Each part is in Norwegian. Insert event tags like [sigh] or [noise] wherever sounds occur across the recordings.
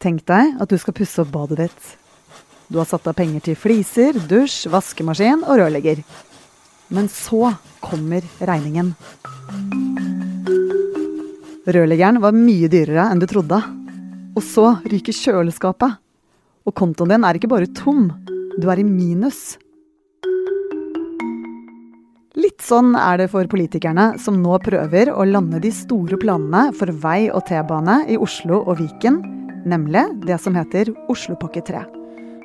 Tenk deg at du skal pusse opp badet ditt. Du har satt av penger til fliser, dusj, vaskemaskin og rørlegger. Men så kommer regningen. Rørleggeren var mye dyrere enn du trodde. Og så ryker kjøleskapet. Og kontoen din er ikke bare tom, du er i minus. Litt sånn er det for politikerne, som nå prøver å lande de store planene for vei og T-bane i Oslo og Viken, nemlig det som heter Oslopakke 3.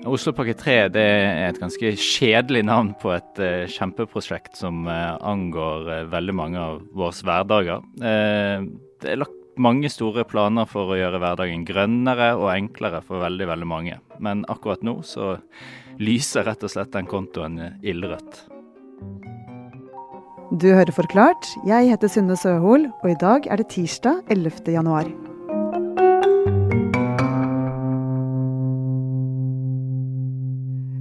Oslopakke 3 det er et ganske kjedelig navn på et uh, kjempeprosjekt som uh, angår uh, veldig mange av våre hverdager. det er lagt mange store planer for å gjøre hverdagen grønnere og enklere for veldig, veldig mange. Men akkurat nå så lyser rett og slett den kontoen ildrødt. Du hører Forklart. Jeg heter Synne Søhol, og i dag er det tirsdag 11. januar.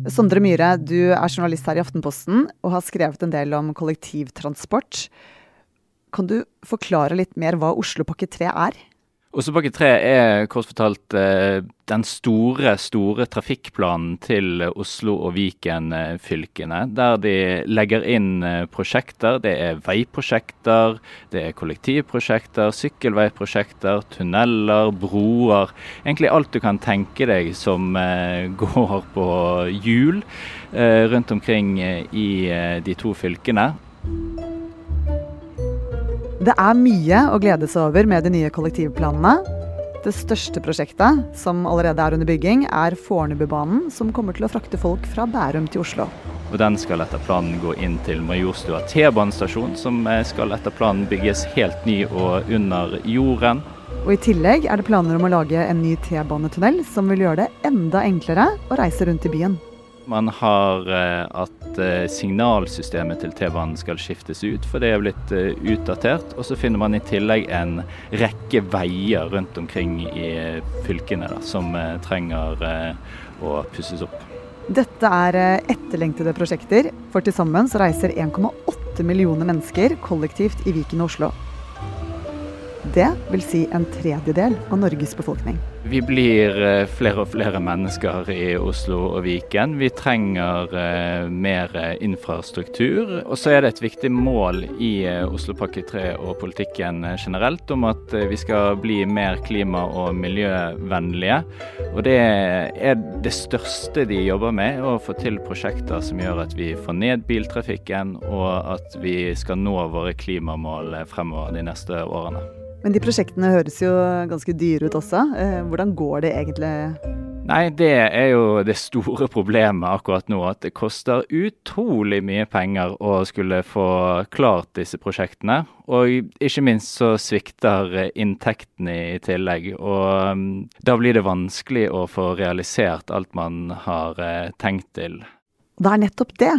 Sondre Myhre, du er journalist her i Aftenposten og har skrevet en del om kollektivtransport. Kan du forklare litt mer hva Oslopakke 3 er? Oslopakke 3 er kort fortalt eh, den store, store trafikkplanen til Oslo og Viken-fylkene. Der de legger inn eh, prosjekter. Det er veiprosjekter, det er kollektivprosjekter, sykkelveiprosjekter, tunneler, broer. Egentlig alt du kan tenke deg som eh, [laughs] går på hjul rundt omkring i de to fylkene. Det er mye å glede seg over med de nye kollektivplanene. Det største prosjektet, som allerede er under bygging, er Fornebubanen, som kommer til å frakte folk fra Bærum til Oslo. Og Den skal etter planen gå inn til Majorstua T-banestasjon, som skal etter planen bygges helt ny og under jorden. Og I tillegg er det planer om å lage en ny T-banetunnel, som vil gjøre det enda enklere å reise rundt i byen. Man har eh, eh, signalsystemet til T-banen skal skiftes ut, for det er blitt eh, utdatert. Og så finner man i tillegg en rekke veier rundt omkring i fylkene da, som trenger å pusses opp. Dette er etterlengtede prosjekter, for til sammen så reiser 1,8 millioner mennesker kollektivt i Viken og Oslo. Det vil si en tredjedel av Norges befolkning. Vi blir eh, flere og flere mennesker i Oslo og Viken. Vi trenger eh, mer infrastruktur. Og så er det et viktig mål i eh, Oslopakke 3 og politikken generelt om at vi skal bli mer klima- og miljøvennlige. Og det er det største de jobber med, å få til prosjekter som gjør at vi får ned biltrafikken, og at vi skal nå våre klimamål fremover de neste årene. Men de prosjektene høres jo ganske dyre ut også. Eh, hvordan går det egentlig? Nei, det er jo det store problemet akkurat nå. At det koster utrolig mye penger å skulle få klart disse prosjektene. Og ikke minst så svikter inntektene i tillegg. Og mm, da blir det vanskelig å få realisert alt man har eh, tenkt til. Det er nettopp det.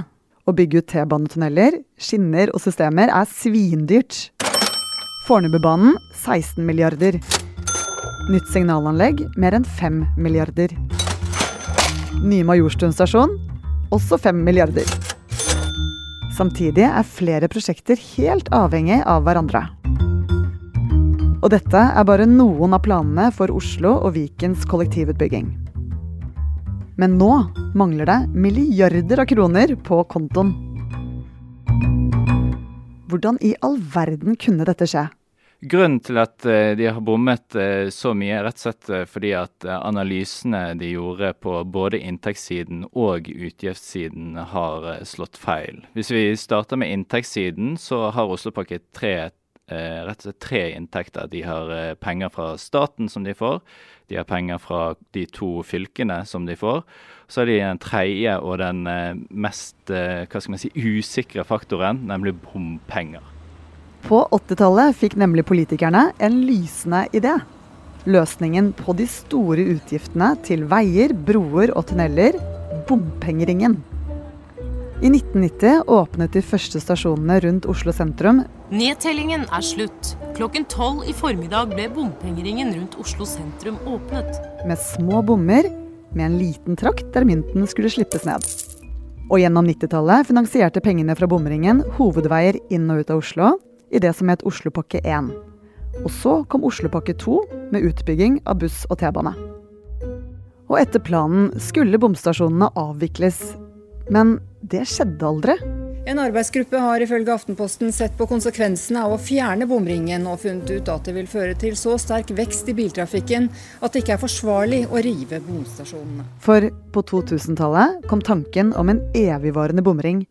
Å bygge ut T-banetunneler, skinner og systemer er svindyrt. Fornebubanen 16 milliarder. Nytt signalanlegg mer enn 5 milliarder. Nye Majorstuen stasjon også 5 milliarder. Samtidig er flere prosjekter helt avhengig av hverandre. Og dette er bare noen av planene for Oslo og Vikens kollektivutbygging. Men nå mangler det milliarder av kroner på kontoen. Hvordan i all verden kunne dette skje? Grunnen til at eh, de har bommet eh, så mye, er rett og slett eh, fordi at analysene de gjorde på både inntektssiden og utgiftssiden har slått feil. Hvis vi starter med inntektssiden, så har Oslopakke 3 rett og slett tre inntekter. De har penger fra staten som de får, de har penger fra de to fylkene som de får. Så har de den tredje og den mest hva skal man si, usikre faktoren, nemlig bompenger. På 80-tallet fikk nemlig politikerne en lysende idé. Løsningen på de store utgiftene til veier, broer og tunneler bompengeringen. I 1990 åpnet de første stasjonene rundt Oslo sentrum. Nedtellingen er slutt. Klokken tolv i formiddag ble bompengeringen rundt Oslo sentrum åpnet. Med små bommer, med en liten trakt der mynten skulle slippes ned. Og gjennom 90-tallet finansierte pengene fra bomringen hovedveier inn og ut av Oslo, i det som het Oslopakke 1. Og så kom Oslopakke 2 med utbygging av buss og T-bane. Og etter planen skulle bomstasjonene avvikles. Men det skjedde aldri. En arbeidsgruppe har ifølge Aftenposten sett på konsekvensene av å fjerne bomringen, og funnet ut at det vil føre til så sterk vekst i biltrafikken at det ikke er forsvarlig å rive bomstasjonene. For på 2000-tallet kom tanken om en evigvarende bomring.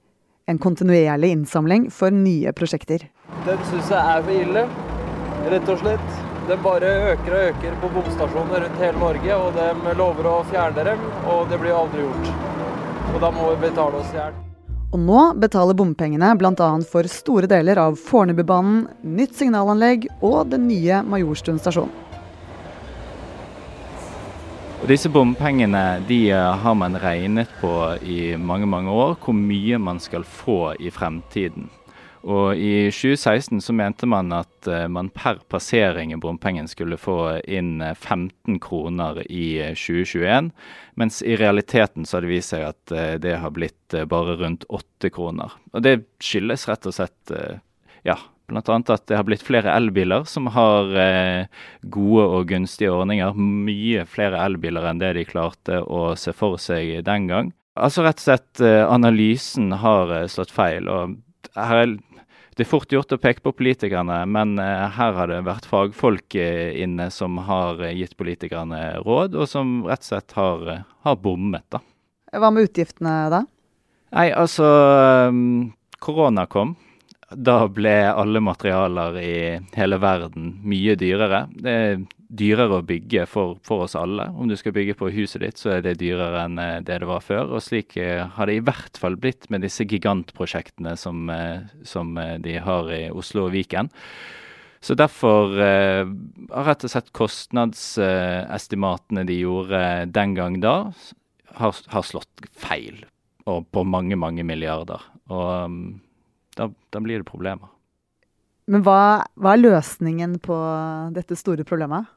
En kontinuerlig innsamling for nye prosjekter. Den syns jeg er for ille, rett og slett. Den bare øker og øker på bomstasjoner rundt hele Norge, og de lover å fjerne dem, og det blir aldri gjort. Og da må vi betale oss i hjel. Og nå betaler bompengene bl.a. for store deler av Fornebubanen, nytt signalanlegg og den nye Majorstuen stasjon. Og disse bompengene de eh, har man regnet på i mange mange år, hvor mye man skal få i fremtiden. Og I 2016 så mente man at uh, man per passering i bompengen skulle få inn 15 eh, kroner i 2021, eh, mens i realiteten så har det vist seg at det har blitt bare rundt 8 kroner. Og Det skyldes rett og slett ja, bl.a. at det har blitt flere elbiler som har gode og gunstige ordninger. Mye flere elbiler enn det de klarte å se for seg den gang. Altså rett og slett analysen har slått feil. og her det er fort gjort å peke på politikerne, men uh, her har det vært fagfolk uh, inne som har uh, gitt politikerne råd, og som rett og slett har, har bommet. da. Hva med utgiftene da? Nei, altså um, Korona kom. Da ble alle materialer i hele verden mye dyrere. Det er dyrere å bygge for, for, oss alle. Om du skal bygge på huset ditt, så er det dyrere enn eh, det det var før. Og slik eh, har det i hvert fall blitt med disse gigantprosjektene som, eh, som de har i Oslo og Viken. Så derfor eh, har rett og slett kostnadsestimatene de gjorde den gang da, har, har slått feil. Og på mange, mange milliarder. Og um, da, da, blir det problemer. Men hva, hva er løsningen på dette store problemet?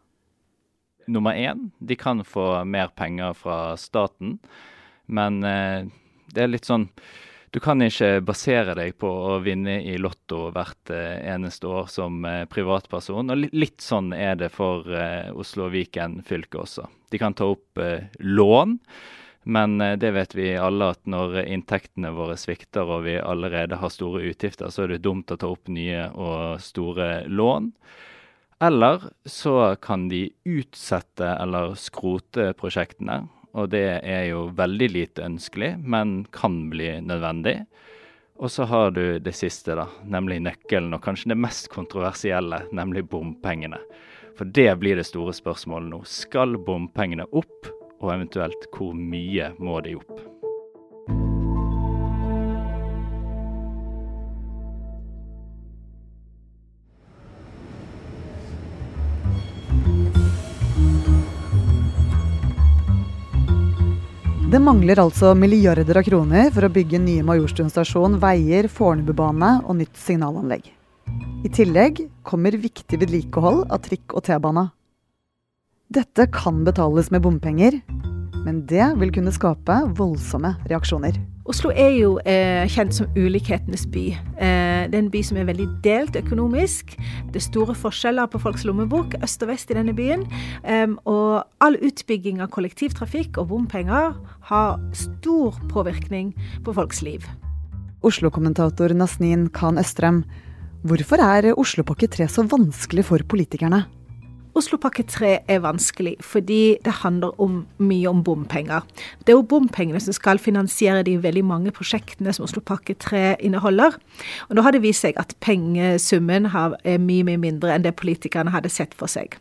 nummer én. De kan få mer penger fra staten, men eh, det er litt sånn du kan ikke basere deg på å vinne i Lotto hvert eh, eneste år som eh, privatperson. Og litt sånn er det for eh, Oslo og Viken fylke også. De kan ta opp eh, lån, men eh, det vet vi alle at når inntektene våre svikter og vi allerede har store utgifter, så er det dumt å ta opp nye og store lån. Eller så kan de utsette eller skrote prosjektene. Og det er jo veldig lite ønskelig, men kan bli nødvendig. Og så har du det siste, da, nemlig nøkkelen, og kanskje det mest kontroversielle, nemlig bompengene. For det blir det store spørsmålet nå. Skal bompengene opp, og eventuelt hvor mye må de opp? Det mangler altså milliarder av kroner for å bygge nye Majorstuen stasjon, veier, Fornebubane og nytt signalanlegg. I tillegg kommer viktig vedlikehold av trikk og T-bane. Dette kan betales med bompenger, men det vil kunne skape voldsomme reaksjoner. Oslo er jo eh, kjent som ulikhetenes by. Eh, det er en by som er veldig delt økonomisk. Det er store forskjeller på folks lommebok øst og vest i denne byen. Eh, og all utbygging av kollektivtrafikk og bompenger har stor påvirkning på folks liv. Oslo-kommentator Nasnin Khan Østrem, hvorfor er Oslopakke 3 så vanskelig for politikerne? Oslopakke 3 er vanskelig fordi det handler om, mye om bompenger. Det er jo bompengene som skal finansiere de veldig mange prosjektene som Oslopakke 3 inneholder. Og nå har det vist seg at pengesummen er mye, mye mindre enn det politikerne hadde sett for seg.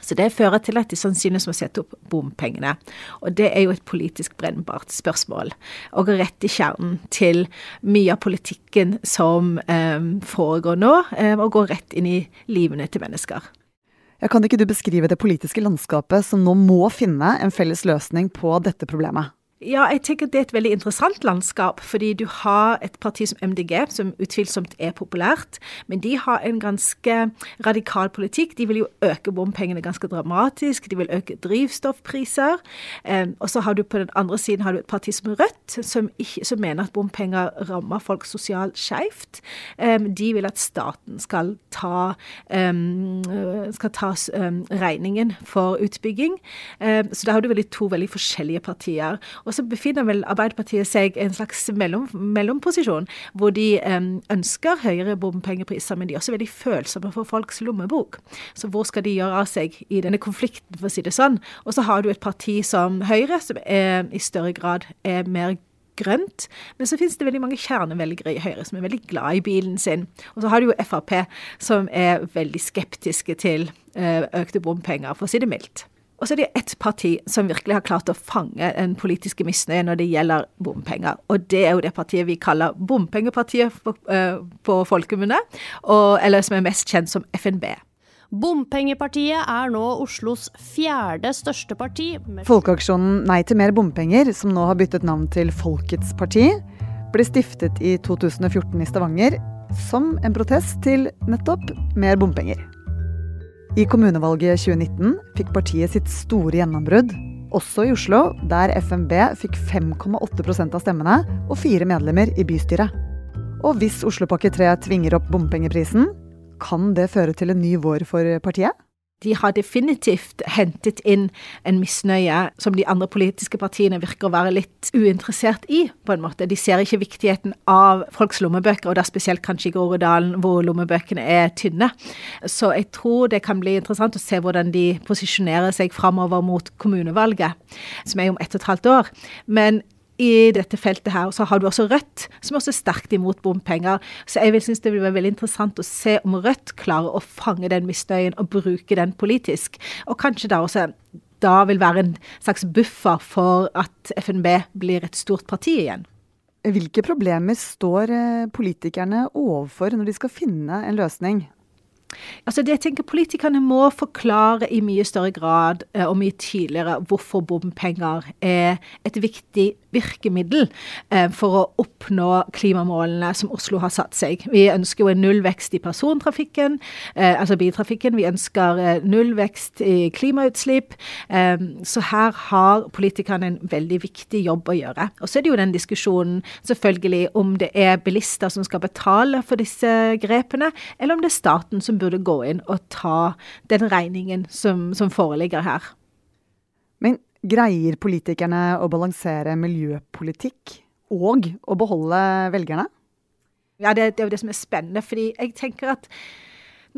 Så det fører til at de sannsynligvis må sette opp bompengene. Og det er jo et politisk brennbart spørsmål. Og går rett i kjernen til mye av politikken som eh, foregår nå, eh, og går rett inn i livene til mennesker. Kan ikke du beskrive det politiske landskapet som nå må finne en felles løsning på dette problemet? Ja, jeg tenker det er et veldig interessant landskap, fordi du har et parti som MDG, som utvilsomt er populært, men de har en ganske radikal politikk. De vil jo øke bompengene ganske dramatisk, de vil øke drivstoffpriser. Um, og så har du på den andre siden har du et parti som Rødt, som, ikke, som mener at bompenger rammer folk sosialt skeivt. Um, de vil at staten skal ta, um, skal ta regningen for utbygging. så da har du veldig to veldig forskjellige partier. Og så befinner vel Arbeiderpartiet seg i en slags mellom, mellomposisjon, hvor de ønsker høyere bompengepriser, men de er også veldig følsomme for folks lommebok. Så hvor skal de gjøre av seg i denne konflikten, for å si det sånn? Og så har du et parti som Høyre, som er, i større grad er mer grønt. Men så finnes det veldig mange kjernevelgere i Høyre som er veldig glad i bilen sin. Og så har du jo Frp, som er veldig skeptiske til uh, økte bompenger, for å si det mildt. Og så er det ett parti som virkelig har klart å fange en politiske misnøye når det gjelder bompenger. Og det er jo det partiet vi kaller Bompengepartiet på, uh, på folkemunne, eller som er mest kjent som FNB. Bompengepartiet er nå Oslos fjerde største parti. Folkeaksjonen Nei til mer bompenger, som nå har byttet navn til Folkets parti, ble stiftet i 2014 i Stavanger som en protest til nettopp mer bompenger. I kommunevalget 2019 fikk partiet sitt store gjennombrudd, også i Oslo, der FNB fikk 5,8% av stemmene og fire medlemmer i bystyret. Og hvis Oslopakke 3 tvinger opp bompengeprisen, kan det føre til en ny vår for partiet? De har definitivt hentet inn en misnøye som de andre politiske partiene virker å være litt uinteressert i, på en måte. De ser ikke viktigheten av folks lommebøker, og da spesielt kanskje i Groruddalen, hvor lommebøkene er tynne. Så jeg tror det kan bli interessant å se hvordan de posisjonerer seg framover mot kommunevalget, som er om ett og et halvt år. Men i dette feltet her. Og så har du også Rødt, som er også sterkt imot bompenger. Så jeg vil synes det vil være veldig interessant å se om Rødt klarer å fange den misnøyen og bruke den politisk. Og kanskje da også da vil være en slags buffer for at FNB blir et stort parti igjen. Hvilke problemer står eh, politikerne overfor når de skal finne en løsning? Altså det jeg tenker Politikerne må forklare i mye større grad eh, og mye tidligere hvorfor bompenger er et viktig virkemiddel eh, for å oppnå klimamålene som Oslo har satt seg. Vi ønsker jo en nullvekst i persontrafikken, eh, altså biltrafikken. Vi ønsker nullvekst i klimautslipp. Så her har politikerne en veldig viktig jobb å gjøre. Og så er det jo den diskusjonen selvfølgelig om det er bilister som skal betale for disse grepene, eller om det er staten som burde gå inn og ta den regningen som, som foreligger her. Men greier politikerne å balansere miljøpolitikk og å beholde velgerne? Ja, det, det er jo det som er spennende. fordi jeg tenker at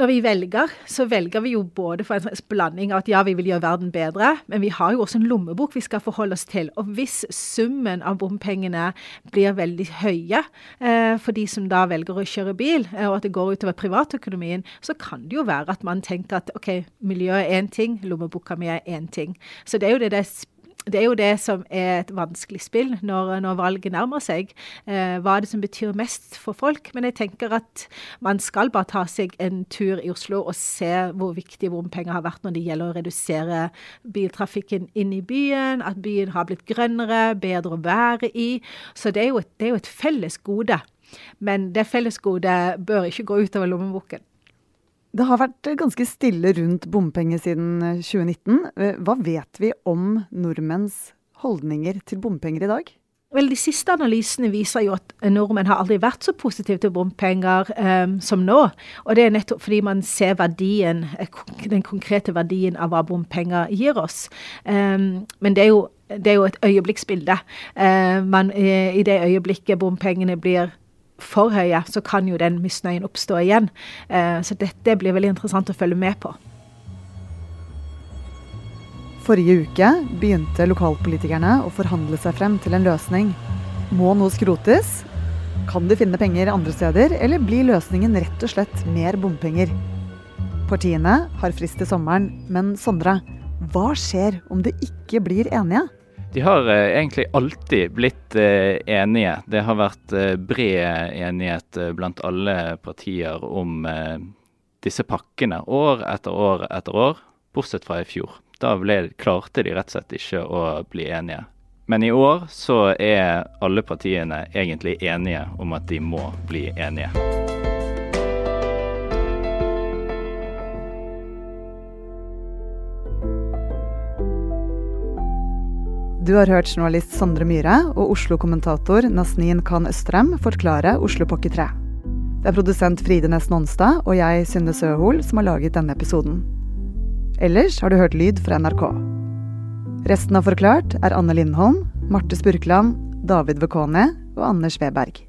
når vi velger, så velger vi jo både for en blanding av at ja, vi vil gjøre verden bedre, men vi har jo også en lommebok vi skal forholde oss til. Og hvis summen av bompengene blir veldig høye eh, for de som da velger å kjøre bil, eh, og at det går utover privatøkonomien, så kan det jo være at man tenker at OK, miljøet er én ting, lommeboka mi er én ting. Så det er jo det det det er jo det som er et vanskelig spill når, når valget nærmer seg. Eh, hva er det som betyr mest for folk? Men jeg tenker at man skal bare ta seg en tur i Oslo og se hvor viktig bompenger har vært når det gjelder å redusere biltrafikken inn i byen. At byen har blitt grønnere, bedre å være i. Så det er jo et, det er jo et felles gode. Men det fellesgodet bør ikke gå utover lommeboken. Det har vært ganske stille rundt bompenger siden 2019. Eh, hva vet vi om nordmenns holdninger til bompenger i dag? Vel, De siste analysene viser jo at nordmenn har aldri vært så positive til bompenger um, som nå. Og det er nettopp fordi man ser verdien, eh, den konkrete verdien av hva bompenger gir oss. Um, men det er, jo, det er, jo, et øyeblikksbilde. Uh, man, I det øyeblikket bompengene blir for høye, så kan jo den misnøyen oppstå igjen. Eh, så dette blir veldig interessant å følge med på. Forrige uke begynte lokalpolitikerne å forhandle seg frem til en løsning. Må noe skrotes? Kan de finne penger andre steder, eller blir løsningen rett og slett mer bompenger? Partiene har frist til sommeren, men Sondre, hva skjer om de ikke blir enige? De har eh, egentlig alltid blitt eh, enige. Det har vært eh, bred enighet blant alle partier om disse pakkene år etter år etter år, bortsett fra i fjor. Da ble, klarte de rett og slett ikke å bli enige. Men i år så er alle partiene egentlig enige om at de må bli enige. Du har hørt journalist Sondre Myhre og Oslo-kommentator Nasnin Khan Østrem forklare Oslopakke 3. Det er produsent Fride Næss Nonstad og jeg, Synne Søhol, som har laget denne episoden. Ellers har du hørt lyd fra NRK. Resten av Forklart er Anne Lindholm, Marte Spurkland, David Vekone og Anders Weberg.